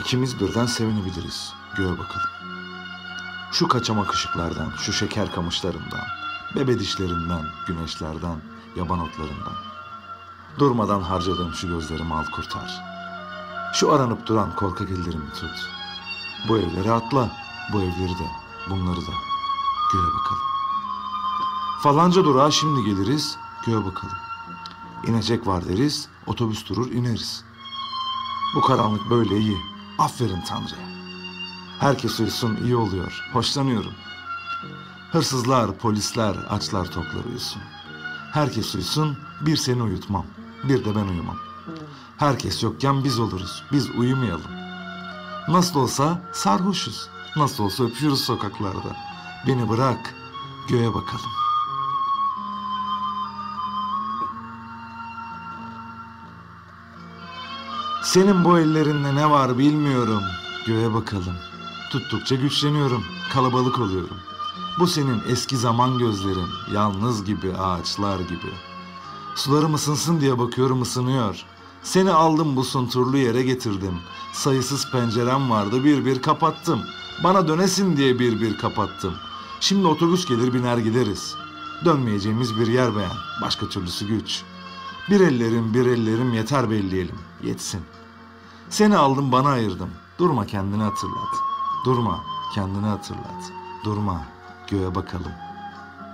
İkimiz birden sevinebiliriz. Göğe bakalım. Şu kaçamak ışıklardan, şu şeker kamışlarından, bebe dişlerinden, güneşlerden, yaban otlarından. Durmadan harcadığım şu gözlerimi al kurtar. Şu aranıp duran korkak ellerimi tut. Bu evleri atla, bu evleri de, bunları da. Göğe bakalım. Falanca durağa şimdi geliriz, göğe bakalım. İnecek var deriz, otobüs durur ineriz. Bu karanlık böyle iyi. Aferin Tanrı'ya. Herkes uyusun iyi oluyor. Hoşlanıyorum. Hırsızlar, polisler, açlar toklar uyusun. Herkes uyusun, bir seni uyutmam. Bir de ben uyumam. Herkes yokken biz oluruz. Biz uyumayalım. Nasıl olsa sarhoşuz. Nasıl olsa öpüyoruz sokaklarda. Beni bırak, göğe bakalım. Senin bu ellerinde ne var bilmiyorum. Göğe bakalım. Tuttukça güçleniyorum. Kalabalık oluyorum. Bu senin eski zaman gözlerin. Yalnız gibi, ağaçlar gibi. Sularım ısınsın diye bakıyorum ısınıyor. Seni aldım bu sunturlu yere getirdim. Sayısız pencerem vardı bir bir kapattım. Bana dönesin diye bir bir kapattım. Şimdi otobüs gelir biner gideriz. Dönmeyeceğimiz bir yer beğen. Başka türlüsü güç. Bir ellerim bir ellerim yeter belleyelim. Yetsin. Seni aldım bana ayırdım. Durma kendini hatırlat. Durma kendini hatırlat. Durma göğe bakalım.